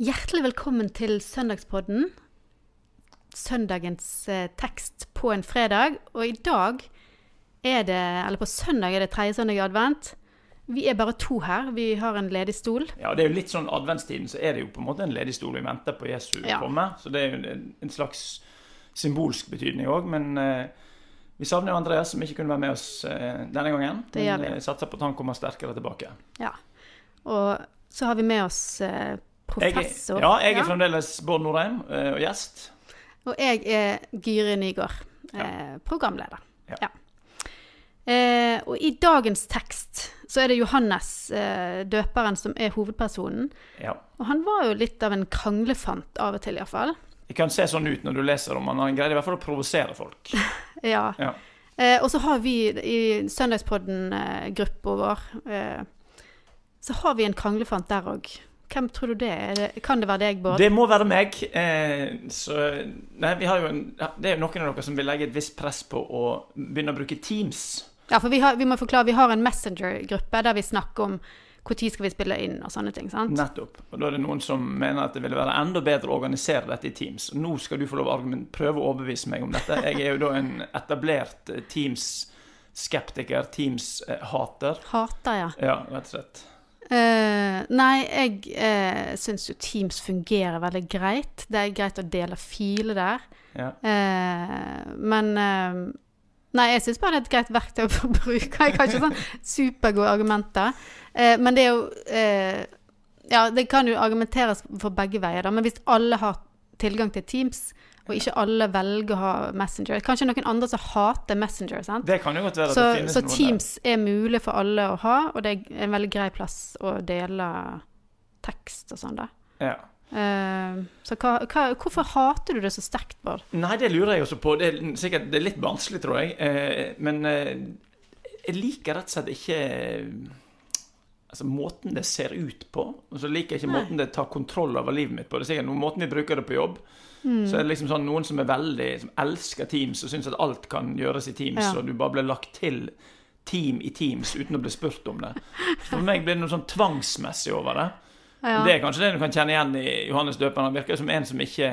Hjertelig velkommen til Søndagspodden. Søndagens eh, tekst på en fredag. Og i dag er det, eller på søndag er det tredje søndag i advent. Vi er bare to her. Vi har en ledig stol. Ja, det er jo litt sånn adventstiden, så er det jo på en måte en ledig stol. Vi venter på Jesu Ja. komme. Så det er jo en, en slags symbolsk betydning òg. Men eh, vi savner jo Andreas, som ikke kunne være med oss eh, denne gangen. Det gjør vi. Men eh, satser på at han kommer sterkere tilbake. Ja. Og så har vi med oss eh, Jeg ja, jeg er Ja. fremdeles Bård Norheim eh, og gjest. Og jeg er Gyri Nygaard, ja. programleder. Ja. Eh, og i dagens tekst så er det Johannes, eh, døperen, som er hovedpersonen. Ja. Og han var jo litt av en kranglefant av og til, iallfall. Det kan se sånn ut når du leser om han. Han greide i hvert fall å provosere folk. Ja. Ja. Eh, og så har vi i Søndagspodden-gruppa vår eh, Så har vi en kranglefant der òg. Hvem tror du det er? Kan det være deg, Bård? Det må være meg. Eh, så Nei, vi har jo en, det er jo noen av dere som vil legge et visst press på å begynne å bruke Teams. Ja, for vi, har, vi må forklare, vi har en Messenger-gruppe der vi snakker om når skal vi spille inn og sånne ting. sant? Nettopp. Og da er det noen som mener at det ville være enda bedre å organisere dette i Teams. Nå skal du få lov å prøve å overbevise meg om dette. Jeg er jo da en etablert eh, Teams-skeptiker, Teams-hater. Hater, ja. Ja, rett og slett. Eh, nei, jeg uh, syns jo Teams fungerer veldig greit. Det er greit å dele filer der. Ja. Uh, men uh, Nei, jeg syns bare det er et greit verktøy å bruke. Jeg har ikke sånn supergode argumenter. Men det er jo Ja, det kan jo argumenteres for begge veier, da. Men hvis alle har tilgang til Teams, og ikke alle velger å ha Messenger Kanskje noen andre som hater Messenger, sant? Det kan jo godt være at Så, det finnes så noen Teams er mulig for alle å ha, og det er en veldig grei plass å dele tekst og sånn, da. Ja. Uh, så hva, hva, hvorfor hater du det så sterkt, Bård? Nei, det lurer jeg også på. Det er sikkert det er litt vanskelig, tror jeg. Uh, men uh, jeg liker rett og slett ikke Altså måten det ser ut på. Og så liker jeg ikke Nei. måten det tar kontroll over livet mitt på. Det er sikkert noen måten vi bruker det på jobb. Mm. Så er det liksom sånn noen som er veldig Som elsker Teams og syns at alt kan gjøres i Teams, Ja. og du bare blir lagt til team i Teams uten å bli spurt om det. For meg blir det noe sånn tvangsmessig over det. Ja. Det er kanskje det du kan kjenne igjen i Johannes døperen. Han virker som en som ikke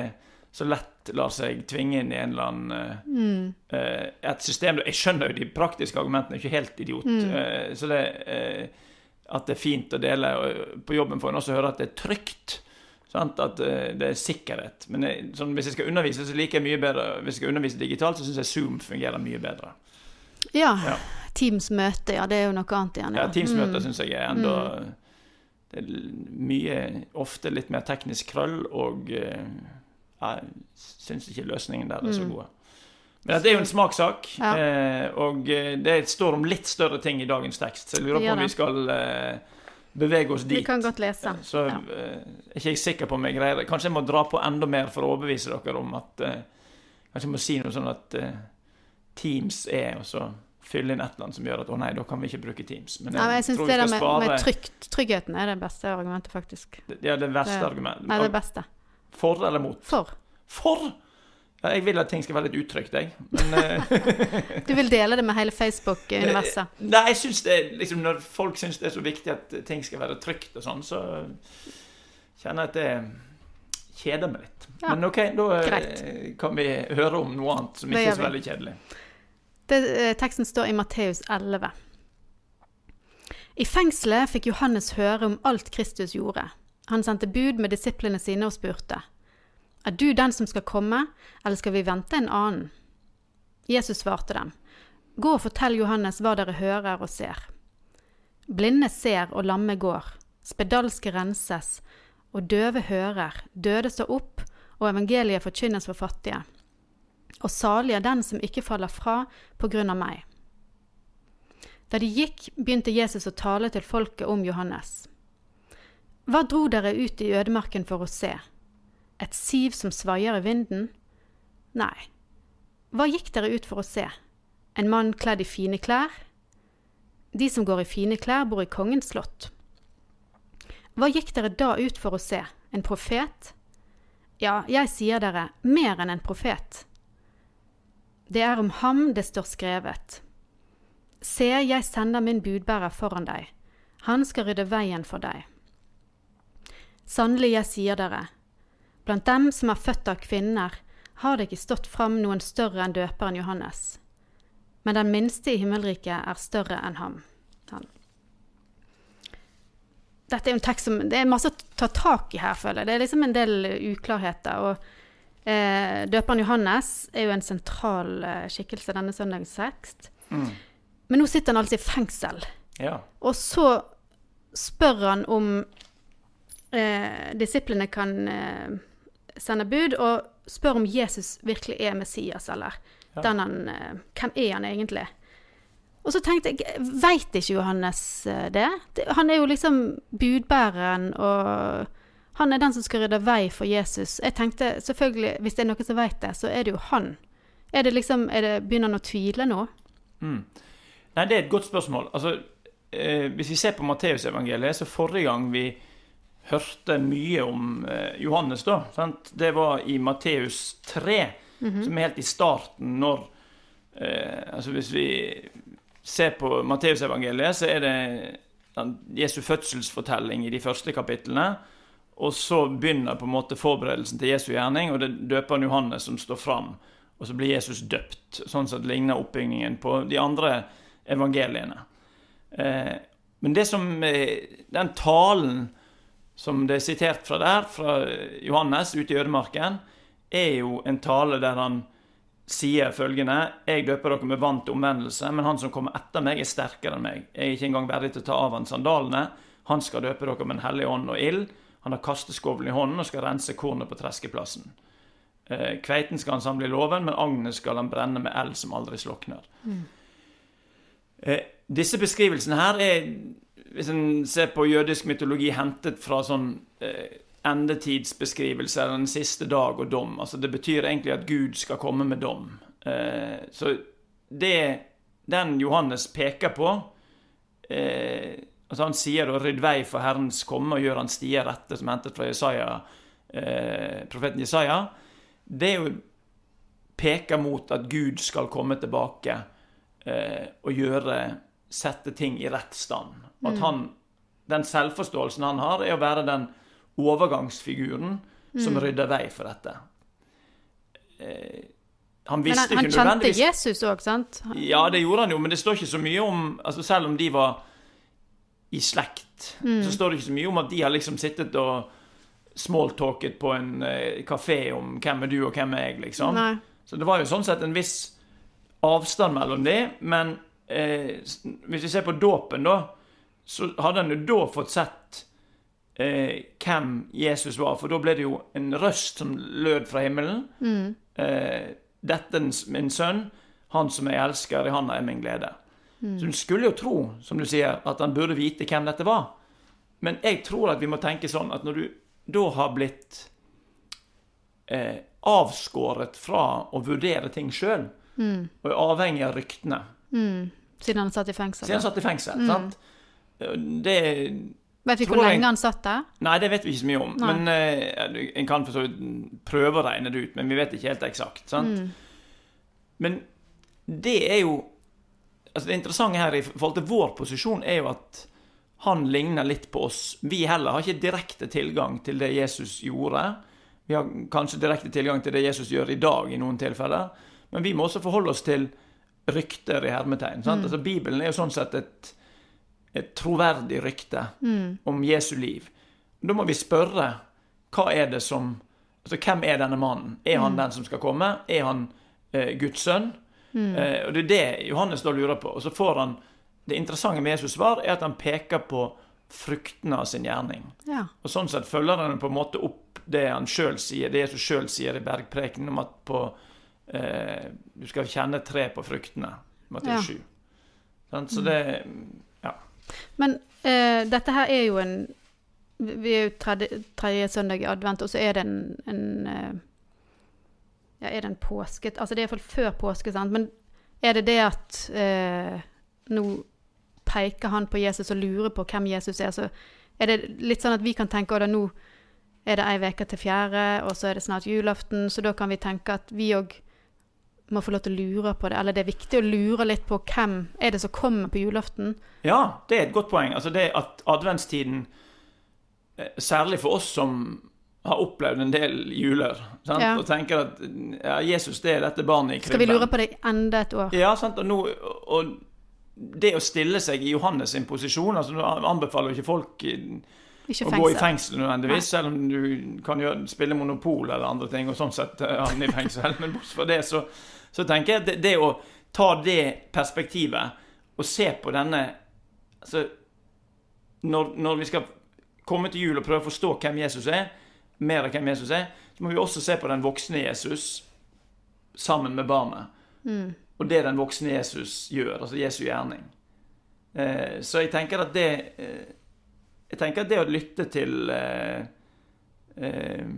så lett lar seg tvinge inn i en eller annen Mm. uh, et system Jeg skjønner jo de praktiske argumentene, jeg er ikke helt idiot. Mm. Uh, så det eh, at det er fint å dele på jobben får en også høre at det er trygt. Sant? At eh, det er sikkerhet. Men jeg, sånn, hvis jeg skal undervise, så liker jeg mye bedre Hvis jeg skal undervise digitalt, så syns jeg Zoom fungerer mye bedre. Ja. Ja. Teams-møte, ja. Det er jo noe annet igjen. Ja, Teams-møter Mm. syns jeg er enda Det er mye Ofte litt mer teknisk krøll, og eh, jeg syns ikke løsningen der er så Mm. Men dette er jo en smakssak, Ja. eh, og eh, det står om litt større ting i dagens tekst. Så jeg lurer på om vi skal eh, bevege oss dit. Vi kan godt lese. Så Ja. eh, er ikke jeg sikker på om jeg greier det. Kanskje jeg må dra på enda mer for å overbevise dere om at Kanskje jeg må si noe sånn at Teams er, og så fylle inn et eller annet som gjør at å nei, da kan vi ikke bruke Teams. Men Nei, men jeg tror det der med, med trygt, tryggheten er det beste argumentet, faktisk. Ja, det verste Det- argumentet. Nei, det beste. For eller mot? For. For! Ja, jeg vil at ting skal være litt utrygt, jeg. Men eh, Du vil dele det med hele Facebook-universet. Nei, jeg synes det liksom Når folk syns det er så viktig at ting skal være trygt og sånn, så kjenner jeg at det kjeder meg litt. Ja, Men OK, da eh, greit. kan vi høre om noe annet som ikke er så veldig kjedelig. Det, eh, teksten står i Matteus 11. I fengselet fikk Johannes høre om alt Kristus gjorde. Han sendte bud med disiplene sine og spurte. Er du den som skal komme, eller skal vi vente en annen? Jesus svarte dem. Gå og fortell Johannes hva dere hører og ser. Blinde ser og lamme går, spedalske renses, og døve hører, døde står opp, og evangeliet forkynnes for fattige. Og salig er den som ikke faller fra på grunn av meg. Da de gikk, begynte Jesus å tale til folket om Johannes. Hva dro dere ut i ødemarken for å se? Et siv som svaier i vinden? Nei. Hva gikk dere ut for å se? En mann kledd i fine klær? De som går i fine klær, bor i kongens slott. Hva gikk dere da ut for å se? En profet? Ja, jeg sier dere, mer enn en profet. Det er om ham det står skrevet. Se, jeg sender min budbærer foran deg. Han skal rydde veien for deg. Sannelig, jeg sier dere, blant dem som er født av kvinner, har det ikke stått fram noen større enn døperen Johannes. Men den minste i himmelriket er større enn ham. Han. Dette er en tekst som Det er masse å ta tak i her, føler jeg. Det er liksom en del uklarheter. Og eh, døperen Johannes er jo en sentral eh, skikkelse denne søndagens tekst. Mm. Men nå sitter han altså i fengsel. Ja. Og så spør han om eh, disiplene kan eh, sende bud, og spør om Jesus virkelig er Messias, eller Ja. den han, eh, hvem er han egentlig? Og så tenkte jeg, veit ikke Johannes eh, det? det? Han er jo liksom budbæreren, og han er den som skal rydde vei for Jesus. Jeg tenkte selvfølgelig, hvis det er noen som veit det, så er det jo han. Er det liksom, er det, Begynner han å tvile nå? Mm. Nei, det er et godt spørsmål. Altså, eh, hvis vi ser på Matteusevangeliet, så forrige gang vi hørte mye om eh, Johannes, da, sant? det var i Matteus 3, som er helt i starten, når eh, Altså, hvis vi ser på Matteusevangeliet, så er det Jesu fødselsfortelling i de første kapitlene. Og så begynner på en måte forberedelsen til Jesu gjerning, og det døper han Johannes som står fram. Og så blir Jesus døpt, sånn at det ligner oppbyggingen på de andre evangeliene. Eh, men det som eh, Den talen som det er sitert fra der, fra Johannes ute i ødemarken, er jo en tale der han sier følgende Jeg døper dere med vann til omvendelse, men han som kommer etter meg, er sterkere enn meg. Jeg er ikke engang verdig til å ta av han sandalene. Han skal døpe dere med en hellig ånd og ild. Han har kasteskovlen i hånden og skal rense kornet på treskeplassen. Eh, kveiten skal han samle i låven, men agnet skal han brenne med eld som aldri slukner. Mm. disse beskrivelsene her er, hvis en ser på jødisk mytologi, hentet fra sånn eh, eller den siste dag og dom. Altså Det betyr egentlig at Gud skal komme med dom. Eh, så det den Johannes peker på eh, altså Han sier å 'rydd vei for Herrens komme og gjør han stier rette', som er hentet fra Jesaja, eh, profeten Jesaja. Det er jo peker mot at Gud skal komme tilbake eh, og gjøre Sette ting i rett stand. At han, den selvforståelsen han har, er å være den overgangsfiguren som rydder vei for dette. Eh, han Men visste han, han ikke kjente Jesus òg, sant? Ja, det gjorde han jo, men det står ikke så mye om altså Selv om de var i slekt, Mm. så står det ikke så mye om at de har liksom sittet og smalltalket på en eh, kafé om hvem er du og hvem er jeg, liksom. Nei. Så det var jo sånn sett en viss avstand mellom de, men eh, hvis vi ser på dåpen, da, så hadde han jo da fått sett eh, hvem Jesus var, for da ble det jo en røst som lød fra himmelen. Eh, dette er min sønn, han som jeg elsker, i han er min glede. Så du skulle jo tro, som du sier, at han burde vite hvem dette var. Men jeg tror at vi må tenke sånn at når du da har blitt eh, avskåret fra å vurdere ting sjøl, og er avhengig av ryktene Siden han satt i fengsel. Siden han satt i fengsel, sant? Det Vet vi hvor lenge han satt der? Nei, det vet vi ikke så mye om. Nei. Men uh, En kan for så vidt prøve å regne det ut, men vi vet ikke helt eksakt. sant? Men det er jo altså Det interessante her i forhold til vår posisjon er jo at han ligner litt på oss. Vi heller har ikke direkte tilgang til det Jesus gjorde. Vi har kanskje direkte tilgang til det Jesus gjør i dag, i noen tilfeller. Men vi må også forholde oss til rykter i hermetegn. sant? Altså Bibelen er jo sånn sett et, et troverdig rykte om Jesu liv. Da må vi spørre hva er det som Altså, hvem er denne mannen? Er han den som skal komme? Er han eh, Guds sønn? Eh, og det er det Johannes da lurer på. Og så får han Det interessante med Jesus' svar er at han peker på fruktene av sin gjerning. Ja. Og sånn sett følger han på en måte opp det han sjøl sier, det Jesus sjøl sier i bergprekenen om at på eh, Du skal kjenne tre på fruktene. Matteus Ja. 7. Så det Ja. Men eh, dette her er jo en Vi er jo tredje, tredje søndag i advent, og så er det en, en eh, Ja, er det en påske Altså det er iallfall før påske, sant. Men er det det at eh, nå peker han på Jesus og lurer på hvem Jesus er, så er det litt sånn at vi kan tenke at nå er det ei uke til fjerde, og så er det snart julaften, så da kan vi tenke at vi òg må få lov til å lure på det. Eller det er viktig å lure litt på hvem er det som kommer på julaften. Ja, det er et godt poeng. Altså det at adventstiden eh, Særlig for oss som har opplevd en del juler. Sant? Ja. Og tenker at ja, Jesus det er dette barnet i krybben. Skal vi lure på det enda et år? Ja, sant? Og, nå, og det å stille seg i Johannes sin posisjon altså Nå anbefaler jo ikke folk i- Ikke å gå i fengsel. nødvendigvis, nødvendigvis, selv om du kan gjøre, spille monopol eller andre ting, og sånn sett eh, havne i fengsel. Men bortsett fra det, så, så tenker jeg at det, det å ta det perspektivet og se på denne altså, når, når vi skal komme til jul og prøve å forstå hvem Jesus er, mer av hvem Jesus er, så må vi også se på den voksne Jesus sammen med barnet. Og det den voksne Jesus gjør, altså Jesu gjerning. Eh, så jeg tenker at det eh, Jeg tenker at det å lytte til eh, eh,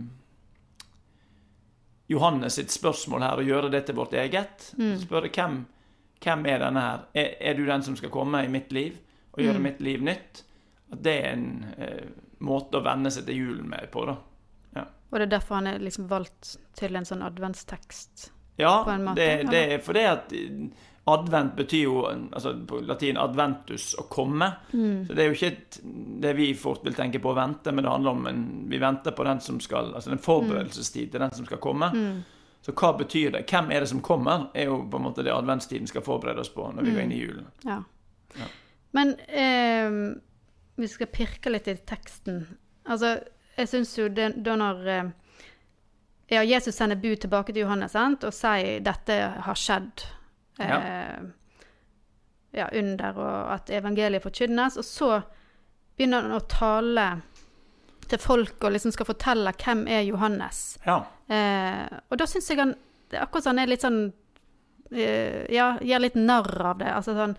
Johannes sitt spørsmål her og gjøre det til vårt eget. Spørre hvem, hvem er denne her? Er, er du den som skal komme i mitt liv og gjøre mitt liv nytt? At det er en eh, måte å venne seg til julen med på, da. Og det er derfor han er liksom valgt til en sånn adventstekst. Ja, måte, det, det er fordi at eh, advent betyr jo altså på latin adventus å komme. Mm. Så det er jo ikke et, det vi fort vil tenke på å vente, men det handler om en, vi venter på den som skal Altså en forberedelsestid til den som skal komme. Mm. Så hva betyr det? Hvem er det som kommer? Er jo på en måte det adventstiden skal forberede oss på når vi går inn i julen. Ja. Ja. Men eh, vi skal pirke litt i teksten. Altså, jeg syns jo det da når eh, Ja, Jesus sender bud tilbake til Johannes sant? og sier 'dette har skjedd'. Eh, ja, under, og at evangeliet forkynnes. Og så begynner han å tale til folk og liksom skal fortelle hvem er Johannes. Ja. Eh, og da syns jeg han akkurat sånn er litt sånn eh, Ja, gjør litt narr av det. Altså sånn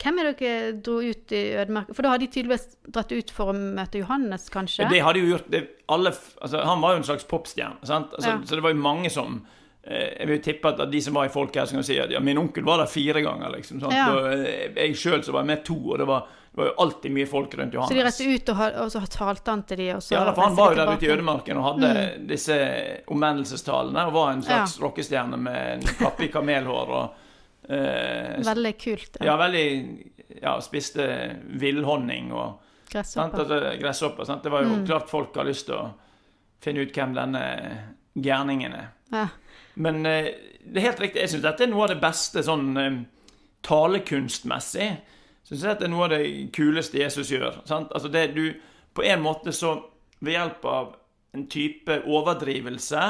Hvem er dere dro ut i ødemarken? For da har de tydeligvis dratt ut for å møte Johannes, kanskje? Det hadde jo gjort det, alle, altså, Han var jo en slags popstjerne. sant? Altså, Ja. Så det var jo mange som Jeg vil tippe at de som var i folk her, som kan si at ja, min onkel var der fire ganger. liksom, sant? Ja. Og eh, jeg sjøl var med to, og det var, det var jo alltid mye folk rundt Johannes. Så de reiste ut, og, og så talte han til de, og så Ja, for Han var jo der ute i ødemarken og hadde disse omvendelsestalene og var en slags rockestjerne med en kappe i kamelhår og eh, Veldig kult. Ja, veldig Ja, spiste villhonning og? Gresshopper. Altså, gresshopper. Sant? Det var jo klart folk har lyst til å finne ut hvem denne gærningen er. Ja. Men eh, det er helt riktig. Jeg syns dette er noe av det beste sånn eh, talekunstmessig. Syns jeg at det er noe av det kuleste Jesus gjør. Sant? Altså det du På en måte så Ved hjelp av en type overdrivelse,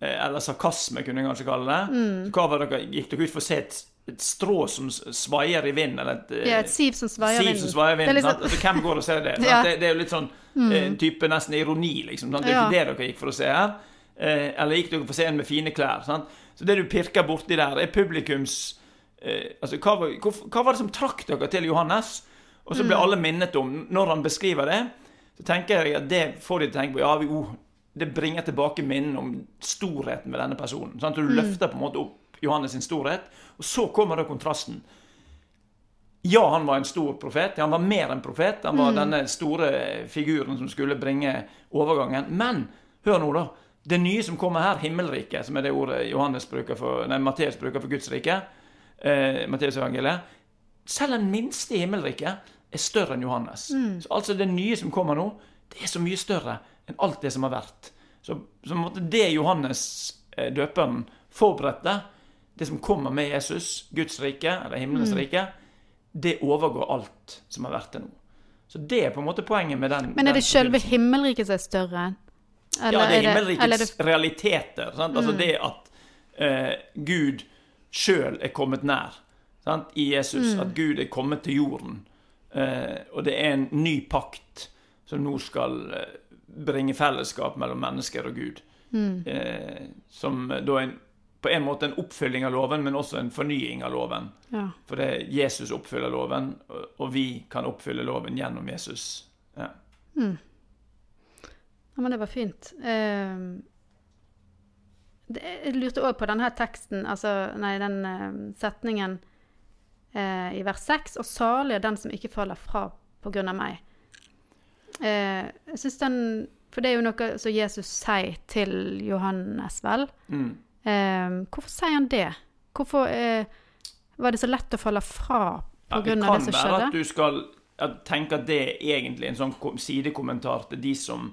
eh, eller sarkasme, kunne jeg kanskje kalle det. Så hva var dere, Gikk dere ut for å se et, et strå som svaier i vinden? Eller et, ja, et siv som svaier i vinden. som svaier i vinden. liksom-? Altså, hvem går og ser det? Ja. Det, det er jo litt sånn mm. en type nesten ironi, liksom. Sant? Det er ikke Ja. det dere gikk for å se her. Eh, eller gikk dere for scenen med fine klær? Sant? Så det du pirker borti der, er publikums eh, Altså, hva var, hvorf- hva var det som trakk dere til Johannes? Og så ble alle minnet om Når han beskriver det, så tenker jeg at det får de til å tenke på. Ja, vi, oh, det bringer tilbake minnen om storheten ved denne personen. Sant? Du løfter på en måte opp Johannes sin storhet, og så kommer da kontrasten. Ja, han var en stor profet. Han var mer enn profet. Han var denne store figuren som skulle bringe overgangen. Men hør nå, da. Det nye som kommer her, himmelriket, som er det ordet Johannes bruker for, nei, Matteus bruker for Guds rike, eh, Matteus evangeliet, selv den minste i himmelriket er større enn Johannes. Så altså det nye som kommer nå, det er så mye større enn alt det som har vært. Så, så måtte det Johannes eh, døperen forberedte, det som kommer med Jesus, Guds rike, eller himmelens rike, det overgår alt som har vært til nå. Så det er på en måte poenget med den Men er det selve himmelriket som er større? Eller Ja, det er himmelrikets det- Mm. realiteter. Sant? Altså det at eh, Gud sjøl er kommet nær sant? i Jesus. Mm. At Gud er kommet til jorden. Eh, og det er en ny pakt som nå skal eh, bringe fellesskap mellom mennesker og Gud. Mm. Eh, som da er en, på en måte en oppfylling av loven, men også en fornying av loven. Ja. For det er Jesus oppfyller loven, og, og vi kan oppfylle loven gjennom Jesus. Ja. Ja, men det var fint. Uh, det, jeg lurte òg på denne teksten, altså Nei, den uh, setningen uh, i vers 6. Og salig er den som ikke faller fra på grunn av meg. Eh, jeg synes den For det er jo noe som Jesus sier til Johannes, vel? Mm. Ehm, hvorfor sier han det? Hvorfor eh, var det så lett å falle fra på Ja, grunn av det som være skjedde? at du skal jeg tenker at det er egentlig en sånn sidekommentar til de som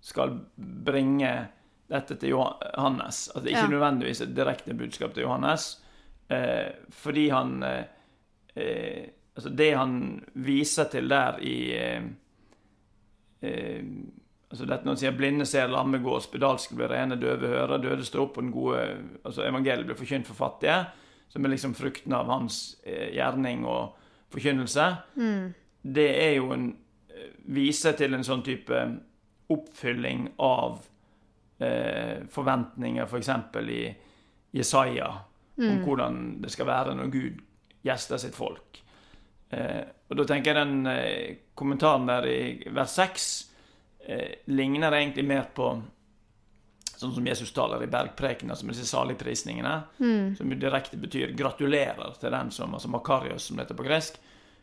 skal bringe dette til Johannes. At det ikke Ja. nødvendigvis er et direkte budskap til Johannes. Eh, fordi han eh, eh, Altså, det han viser til der i eh, eh, altså dette Når han sier 'blinde ser, lamme går, spedalske blir rene, døve hører', 'døde står opp', og den gode altså evangeliet blir forkynt for fattige, som er liksom frukten av hans gjerning og forkynnelse, det er jo en viser til en sånn type oppfylling av eh, forventninger, f.eks. For i Jesaja, om hvordan det skal være når Gud gjester sitt folk. Eh, og da tenker jeg den eh, kommentaren der i vers 6 eh, ligner egentlig mer på sånn som Jesus taler i bergprekenen, som disse saligprisningene, som jo direkte betyr 'gratulerer' til den som altså Makarios, som det heter på gresk.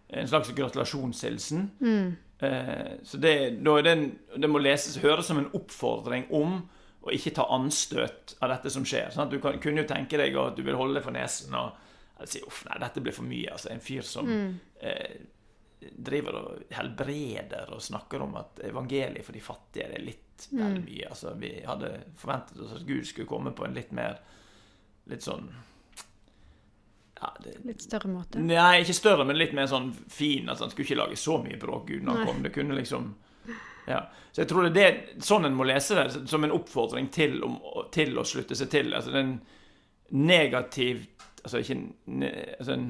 En slags gratulasjonshilsen. Eh, så det, det, det må leses høres som en oppfordring om å ikke ta anstøt av dette som skjer. Sant? Du kan, kunne jo tenke deg at du vil holde deg for nesen og si uff, nei, dette blir for mye. Altså, en fyr som eh, driver og helbreder og snakker om at evangeliet for de fattige er litt vel mye. Altså, vi hadde forventet oss at Gud skulle komme på en litt mer Litt sånn ja, det, Litt større måte. Nei, ikke større, men litt mer sånn fin. Altså, han skulle ikke lage så mye bråk uten han kom. Det kunne liksom ja. Så jeg tror det er det, sånn en må lese det, som en oppfordring til, om, til å slutte seg til. Altså det er en negativ Altså ikke ne, altså en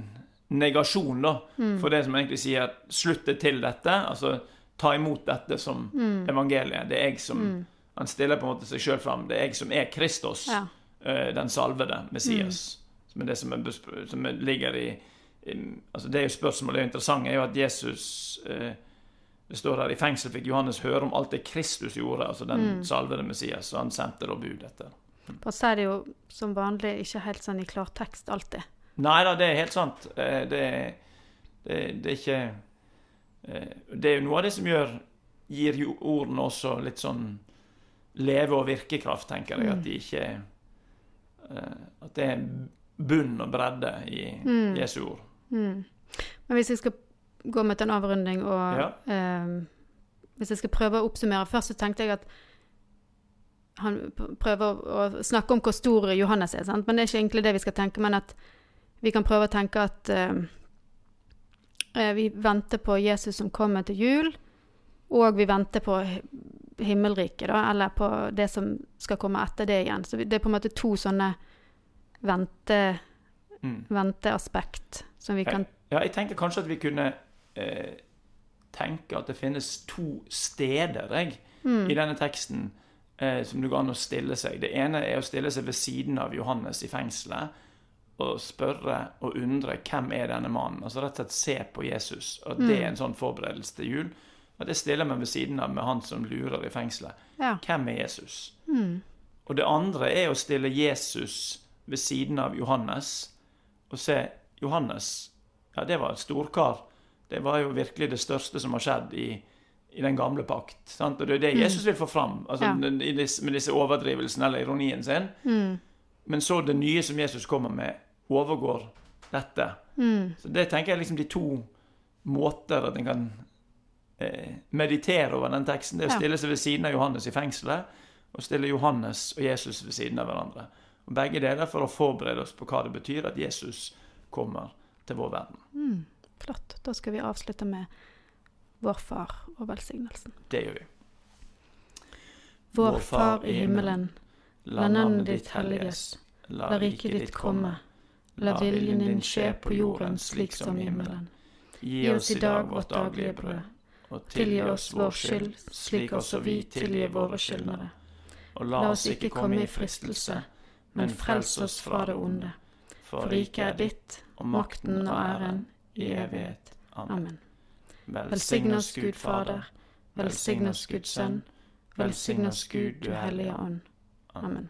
negasjon, da, for det som egentlig sier 'slutt til dette'. Altså ta imot dette som evangeliet. Det er jeg som Han stiller på en måte seg sjøl fram. Det er jeg som er Kristus, Ja. eh, den salvede Messias. Er det som, er, som er, ligger i, i Altså Det er jo spørsmålet det er interessante, er jo at Jesus eh, Det står her i fengsel fikk Johannes høre om alt det Kristus gjorde, altså den salvede Messias, og han sendte da bud etter. Og så er det jo som vanlig ikke helt sånn i klartekst alltid. Nei da, det er helt sant. Eh, Det, det, det er ikke eh, Det er jo noe av det som gjør gir jo ordene også litt sånn leve- og virkekraft, tenker jeg. At de ikke eh, At det er bunn og bredde i Jesu ord. Men hvis jeg skal gå med til en avrunding og Ja. eh, Hvis jeg skal prøve å oppsummere Først så tenkte jeg at han prøver å snakke om hvor stor Johannes er, sant? men det er ikke egentlig det vi skal tenke. Men at vi kan prøve å tenke at eh, eh, vi venter på Jesus som kommer til jul, og vi venter på hi- himmelriket, da, eller på det som skal komme etter det igjen. Så det er på en måte to sånne vente, Mm. venteaspekt som vi kan Ja, jeg tenker kanskje at vi kunne eh, tenke at det finnes to steder jeg, i denne teksten eh, som det går an å stille seg. Det ene er å stille seg ved siden av Johannes i fengselet og spørre og undre hvem er denne mannen? Altså rett og slett se på Jesus. Og det er en sånn forberedelse til jul. At jeg stiller meg ved siden av med han som lurer i fengselet. Ja. Hvem er Jesus? Og det andre er å stille Jesus ved siden av Johannes og se Johannes, ja, det var en storkar. Det var jo virkelig det største som har skjedd i, i den gamle pakt. Sant? Og det er det Jesus vil få fram altså, Ja. disse, med disse overdrivelsene eller ironien sin. Men så det nye som Jesus kommer med, overgår dette. Så det tenker jeg liksom de to måter at en kan eh, meditere over den teksten. Det er å stille seg ved siden av Johannes i fengselet, og stille Johannes og Jesus ved siden av hverandre. Begge deler for å forberede oss på hva det betyr at Jesus kommer til vår verden. Flott. Da skal vi avslutte med Vår Far og velsignelsen. Det gjør vi. Vår Far i himmelen. La navnet ditt helliges. La riket ditt komme. La viljen din skje på jorden slik som i himmelen. Gi oss i dag vårt daglige brød, og Tilgi oss vår skyld, slik også vi tilgir våre skyldnere. Og La oss ikke komme i fristelse, men frels oss fra det onde. For riket er ditt, og makten og æren i evighet. Amen. Velsign oss Gud Fader, velsign oss Guds Sønn, velsign oss Gud, du hellige ånd. Amen.